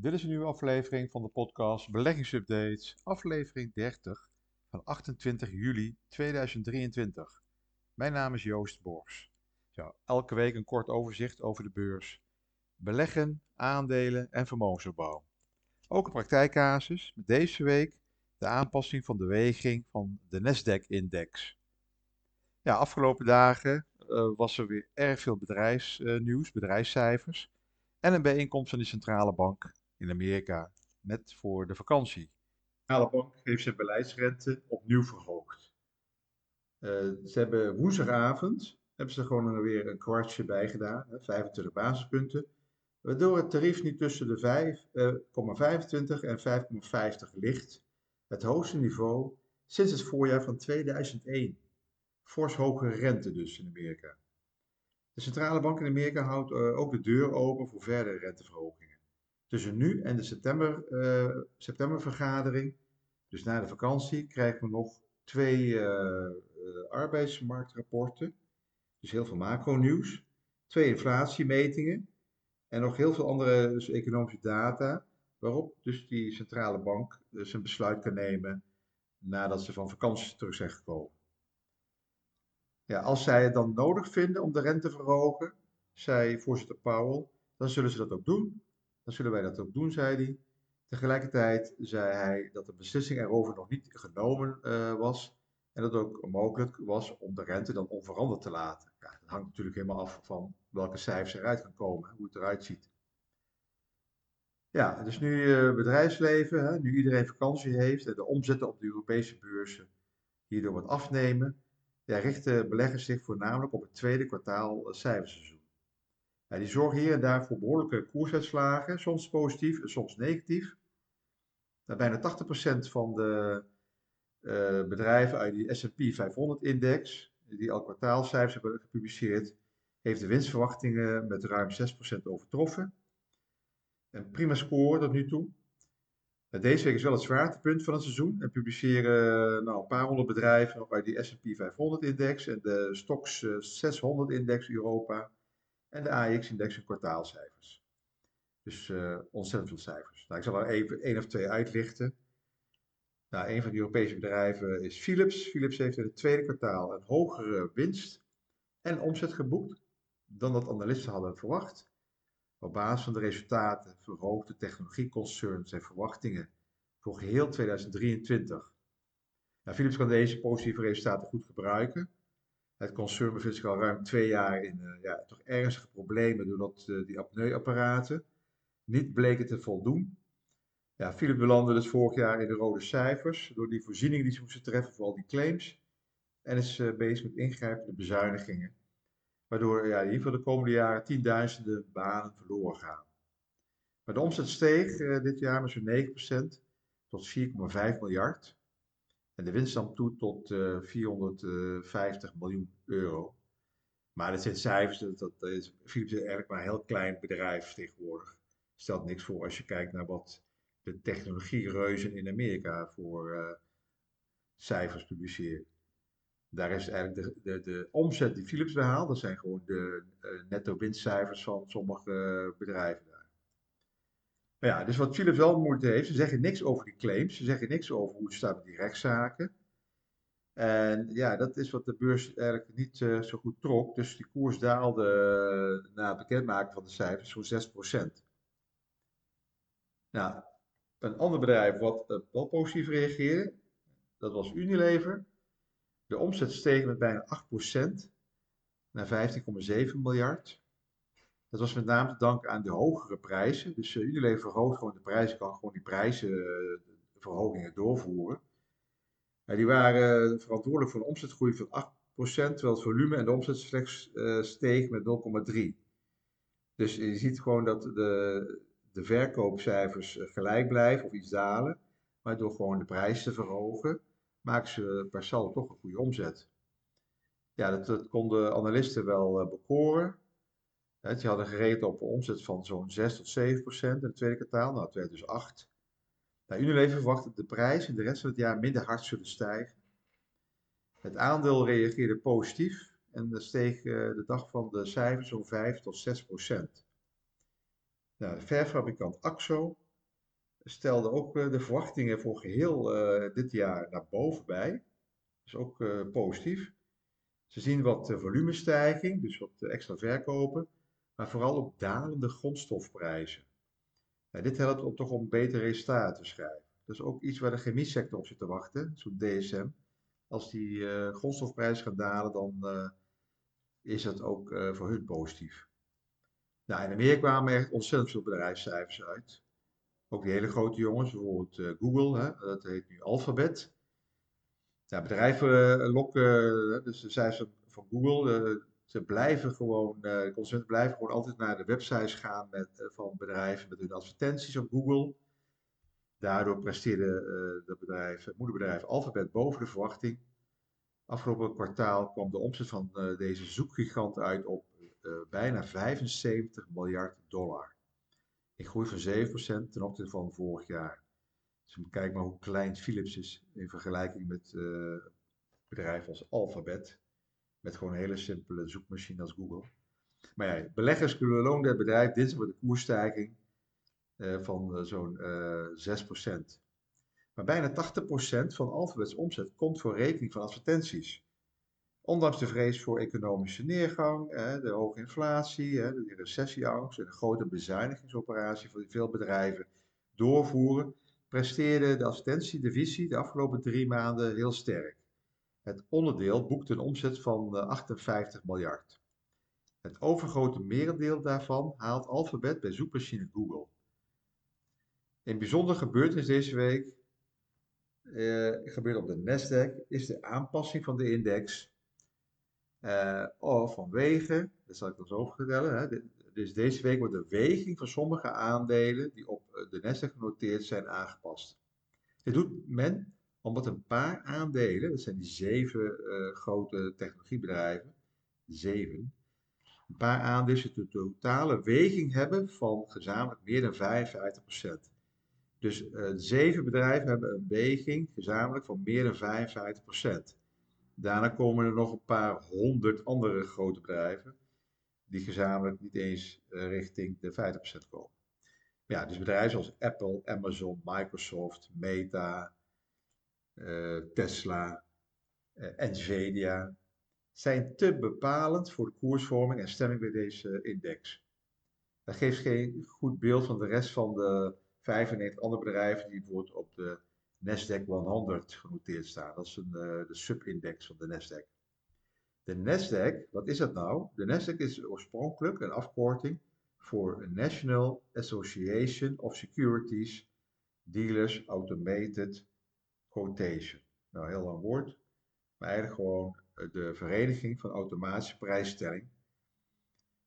Dit is een nieuwe aflevering van de podcast Beleggingsupdates, aflevering 30 van 28 juli 2023. Mijn naam is Joost Bors. Zo, elke week een kort overzicht over de beurs, beleggen, aandelen en vermogensopbouw. Ook een praktijkcasus met deze week de aanpassing van de weging van de Nasdaq-index. Ja, afgelopen dagen uh, was er weer erg veel bedrijfsnieuws, bedrijfscijfers en een bijeenkomst van de centrale bank in Amerika, net voor de vakantie. De bank heeft zijn beleidsrente opnieuw verhoogd. Uh, ze hebben woensdagavond hebben ze gewoon weer een kwartje bij gedaan, 25 basispunten, waardoor het tarief nu tussen de 5,25 uh, en 5,50 ligt, het hoogste niveau sinds het voorjaar van 2001. Fors rente dus in Amerika. De centrale bank in Amerika houdt uh, ook de deur open voor verdere renteverhogingen. Tussen nu en de september, uh, septembervergadering, dus na de vakantie, krijgen we nog twee uh, arbeidsmarktrapporten. Dus heel veel macro-nieuws. Twee inflatiemetingen. En nog heel veel andere dus economische data. Waarop dus die centrale bank een besluit kan nemen nadat ze van vakantie terug zijn gekomen. Ja, als zij het dan nodig vinden om de rente te verhogen, zei voorzitter Powell, dan zullen ze dat ook doen. Dan zullen wij dat ook doen, zei hij. Tegelijkertijd zei hij dat de beslissing erover nog niet genomen uh, was en dat het ook mogelijk was om de rente dan onveranderd te laten. Ja, dat hangt natuurlijk helemaal af van welke cijfers eruit gaan komen, hoe het eruit ziet. Ja, dus nu uh, bedrijfsleven, hè, nu iedereen vakantie heeft en de omzetten op de Europese beurzen hierdoor wat afnemen, ja, richten beleggers zich voornamelijk op het tweede kwartaal uh, cijferseizoen. Die zorgen hier en daar voor behoorlijke koersuitslagen, soms positief en soms negatief. Bijna 80% van de uh, bedrijven uit die S&P 500-index, die al kwartaalcijfers hebben gepubliceerd, heeft de winstverwachtingen met ruim 6% overtroffen. Een prima score tot nu toe. Deze week is wel het zwaartepunt van het seizoen en publiceren nou, een paar honderd bedrijven bij die S&P 500-index en de Stoxx 600-index Europa en de AX-index en kwartaalcijfers. Dus uh, ontzettend veel cijfers. Nou, ik zal er even één of twee uitlichten. Nou, een van de Europese bedrijven is Philips. Philips heeft in het tweede kwartaal een hogere winst en omzet geboekt dan dat analisten hadden verwacht. Op basis van de resultaten verhoogde technologieconcern zijn verwachtingen voor geheel 2023. Nou, Philips kan deze positieve resultaten goed gebruiken het concern bevindt zich al ruim twee jaar in uh, ja, toch ernstige problemen doordat uh, die apneuapparaten niet bleken te voldoen. Ja, belandde dus vorig jaar in de rode cijfers door die voorzieningen die ze moesten treffen voor al die claims. En is uh, bezig met ingrijpende bezuinigingen. Waardoor ja, in ieder geval de komende jaren tienduizenden banen verloren gaan. Maar de omzet steeg dit jaar met zo'n 9% tot 4,5 miljard. En de winst nam toe tot uh, eh, 450 miljoen euro. Maar dat zijn cijfers, dat, dat Philips is eigenlijk maar een heel klein bedrijf tegenwoordig. Stelt niks voor als je kijkt naar wat de technologiereuzen in Amerika voor uh, cijfers publiceren. Daar is eigenlijk de, de, de omzet die Philips behaalt, dat zijn gewoon de uh, netto winstcijfers van sommige bedrijven. Maar ja, dus wat Philips wel moeite heeft, ze zeggen niks over die claims, ze zeggen niks over hoe het staat met die rechtszaken. En ja, dat is wat de beurs eigenlijk niet uh, zo goed trok. Dus die koers daalde uh, na het bekendmaken van de cijfers zo'n 6%. Nou, een ander bedrijf wat uh, wel positief reageerde, dat was Unilever. De omzet steeg met bijna 8% naar 15,7 miljard. Dat was met name te danken aan de hogere prijzen. Dus uh, Unilever verhoogt gewoon de prijzen, kan gewoon die prijzenverhogingen doorvoeren. die waren verantwoordelijk voor een omzetgroei van 8%, terwijl het volume en de omzet slechts steeg met 0,3%. Dus je ziet gewoon dat de, de verkoopcijfers eh, gelijk blijven of iets dalen. Maar door gewoon de prijs te verhogen, maken ze per saldo toch een goede omzet. Ja, dat, dat konden analisten wel uh, bekoren. Die hadden gereden op een omzet van zo'n 6 tot 7 procent in het tweede kwartaal. Nou, het werd dus 8. Nou, Unilever verwacht dat de prijs in de rest van het jaar minder hard zullen stijgen. Het aandeel reageerde positief en steeg uh, de dag van de cijfers zo'n 5 tot 6 procent. Nou, de verfabrikant AXO stelde ook eh, de verwachtingen voor geheel eh, dit jaar naar boven bij. Is ook eh, positief. Ze zien wat volumestijging, dus wat extra verkopen, maar vooral ook dalende grondstofprijzen. Nou, dit helpt om toch om beter resultaten te schrijven. Dat is ook iets waar de chemiesector op zit te wachten, zo'n DSM. Als die grondstofprijzen gaan dalen, dan is dat ook voor hun positief. Nou, in Amerika kwamen echt ontzettend veel bedrijfscijfers uit. Ook die hele grote jongens, bijvoorbeeld Google, hè, dat heet nu Alphabet. Ja, bedrijven lokken, dus de cijfers van Google, ze blijven gewoon, de consumenten blijven gewoon altijd naar de websites gaan met, van bedrijven met hun advertenties op Google. Daardoor presteerde het bedrijf, het moederbedrijf Alphabet boven de verwachting. Afgelopen kwartaal kwam de omzet van deze zoekgigant uit op bijna 75 miljard dollar. Een groei van 7% ten opzichte van vorig jaar. Dus kijk maar hoe klein Philips is in vergelijking met bedrijven als Alphabet. Met gewoon een hele simpele zoekmachine als Google. Maar ja, beleggers kunnen loon het bedrijf dinsdag met een koersstijging uh, van uh, zo'n 6%. Maar bijna 80% van Alphabets omzet komt voor rekening van advertenties. Ondanks de vrees voor economische neergang, de hoge inflatie, de recessieangst en de grote bezuinigingsoperatie die veel bedrijven doorvoeren, presteerde de advertentiedivisie de afgelopen drie maanden heel sterk. Het onderdeel boekte een omzet van 58 miljard. Het overgrote merendeel daarvan haalt Alphabet bij zoekmachine Google. Een bijzondere gebeurtenis deze week eh, gebeurt op de Nasdaq is de aanpassing van de index of vanwege, dat zal ik dan zo vertellen, hè, dus deze week wordt de weging van sommige aandelen die op eh, de Nasdaq genoteerd zijn aangepast. Dit doet men omdat een paar aandelen, dat zijn die zeven uh, grote technologiebedrijven, zeven, een paar aandelen de totale weging hebben van gezamenlijk meer dan 55%. Dus uh, zeven bedrijven hebben een weging gezamenlijk van meer dan 55%. Daarna komen er nog een paar honderd andere grote bedrijven, die gezamenlijk niet eens uh, richting de 50% komen. Ja, dus bedrijven zoals Apple, Amazon, Microsoft, Meta, Tesla, uh, Nvidia, zijn te bepalend voor de koersvorming en stemming bij deze index. Dat geeft geen goed beeld van de rest van de 95 andere bedrijven die bijvoorbeeld op de Nasdaq 100 genoteerd staan. Dat is een, uh, de subindex van de Nasdaq. De Nasdaq, wat is dat nou? De Nasdaq is oorspronkelijk een afkorting voor National Association of Securities Dealers Automated Quotation. Nou, heel lang woord, maar eigenlijk gewoon eh, de Vereniging van Automatische Prijsstelling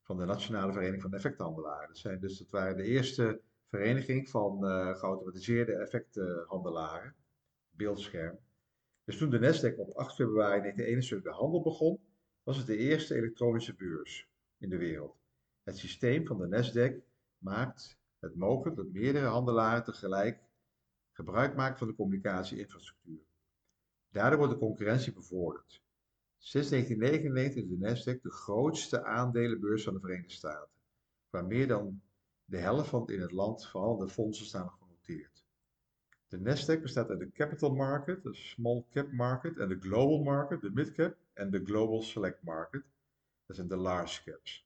van de Nationale Vereniging van Effecthandelaren. Dat, zijn dus, dat waren de eerste vereniging van uh, geautomatiseerde effecthandelaren, beeldscherm. Dus toen de Nasdaq op 8 februari 1971 de handel begon, was het de eerste elektronische beurs in de wereld. Het systeem van de Nasdaq maakt het mogelijk dat meerdere handelaren tegelijk gebruik maken van de communicatieinfrastructuur. Daardoor wordt de concurrentie bevorderd. Sinds 1999 is de Nasdaq de grootste aandelenbeurs van de Verenigde Staten, waar meer dan de helft van in het land verhandelde fondsen staan genoteerd. De Nasdaq bestaat uit de Capital Market, de Small Cap Market en de Global Market, de Mid Cap en de Global Select Market. Dat zijn de large caps.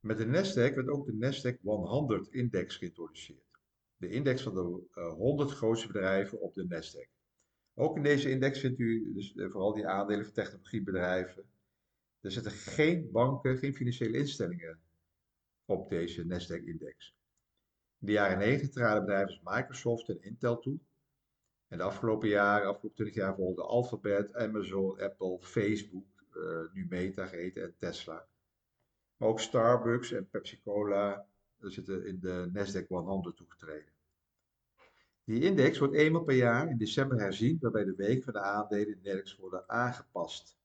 Met de Nasdaq werd ook de Nasdaq 100 index geïntroduceerd. De index van de 100 grootste bedrijven op de Nasdaq. Ook in deze index vindt u dus eh, vooral die aandelen van technologiebedrijven. Er zitten geen banken, geen financiële instellingen op deze Nasdaq-index. In de jaren 90 traden bedrijven als Microsoft en Intel toe. En de afgelopen jaren, afgelopen 20 jaar, volgden Alphabet, Amazon, Apple, Facebook, uh, nu Meta geheten en Tesla. Maar ook Starbucks en Pepsi-Cola zitten in de Nasdaq 100 toegetreden. Die index wordt eenmaal per jaar in december herzien, waarbij de week van de aandelen in worden aangepast.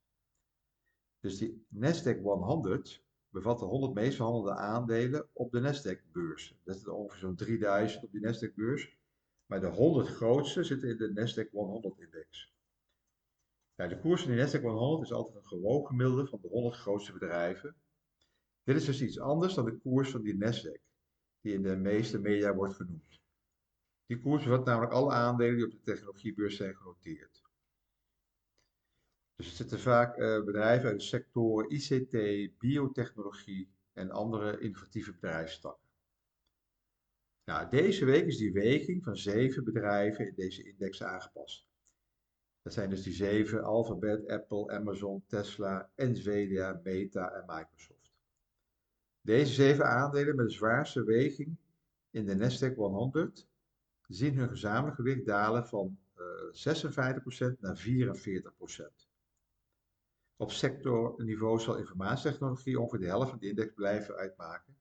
Dus die Nasdaq 100 bevat de 100 meest verhandelde aandelen op de Nasdaq-beurs. Dat is ongeveer zo'n 3000 op die Nasdaq-beurs. Maar de 100 grootste zitten in de Nasdaq 100-index. de koers van de Nasdaq 100 is altijd een gewogen gemiddelde van de 100 grootste bedrijven. Dit is dus iets anders dan de koers van die Nasdaq. die in de meeste media wordt genoemd. Die koers bevat namelijk alle aandelen die op de technologiebeurs zijn genoteerd. Dus er zitten vaak uh, bedrijven uit de sectoren ICT, biotechnologie en andere innovatieve bedrijfstakken. Nou, deze week is die weging van zeven bedrijven in deze index aangepast. Dat zijn dus die zeven: Alphabet, Apple, Amazon, Tesla, Nvidia, Meta en Microsoft. Deze zeven aandelen met de zwaarste weging in de Nasdaq 100 zien hun gezamenlijk gewicht dalen van uh, 56% naar 44%. Op sectorniveau zal informatietechnologie ongeveer de helft van de index blijven uitmaken,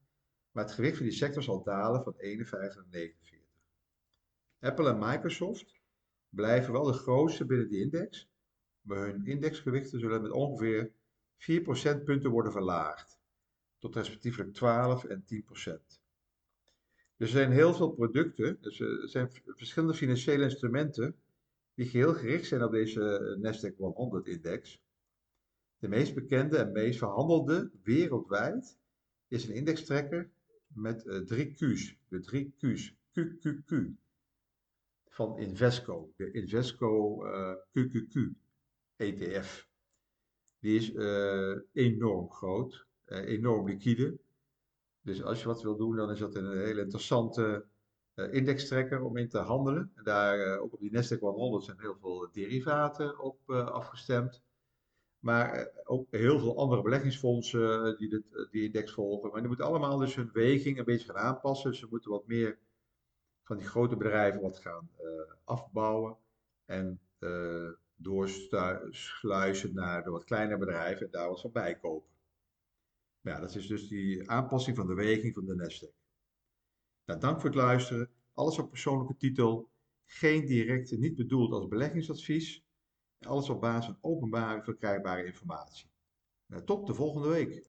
maar het gewicht van die sector zal dalen van 51 naar 49. Apple en Microsoft blijven wel de grootste binnen die index, maar hun indexgewichten zullen met ongeveer 4 procentpunten worden verlaagd, tot respectievelijk 12 en 10 procent. Er zijn heel veel producten, dus er zijn verschillende financiële instrumenten die geheel gericht zijn op deze Nasdaq 100 index. De meest bekende en meest verhandelde wereldwijd is een indextrekker met uh, drie Q's. De drie Q's. QQQ. Van Invesco. De Invesco uh, QQQ ETF. Die is enorm groot. Enorm liquide. Dus als je wat wil doen, dan is dat een hele interessante indextrekker om in te handelen. En daar, ook op die Nasdaq 100 zijn heel veel derivaten op afgestemd. Maar eh, ook heel veel andere beleggingsfondsen eh, die dit, eh, die index volgen. Maar die moeten allemaal dus hun weging een beetje gaan aanpassen. Dus ze moeten wat meer van die grote bedrijven wat gaan afbouwen. En uh, doorsluizen naar de wat kleinere bedrijven en daar wat van bijkopen. Ja, dat is dus die aanpassing van de weging van de Nasdaq. Nou, dank voor het luisteren. Alles op persoonlijke titel. Geen directe, niet bedoeld als beleggingsadvies. Alles op basis van openbare verkrijgbare informatie. Nou, tot de volgende week.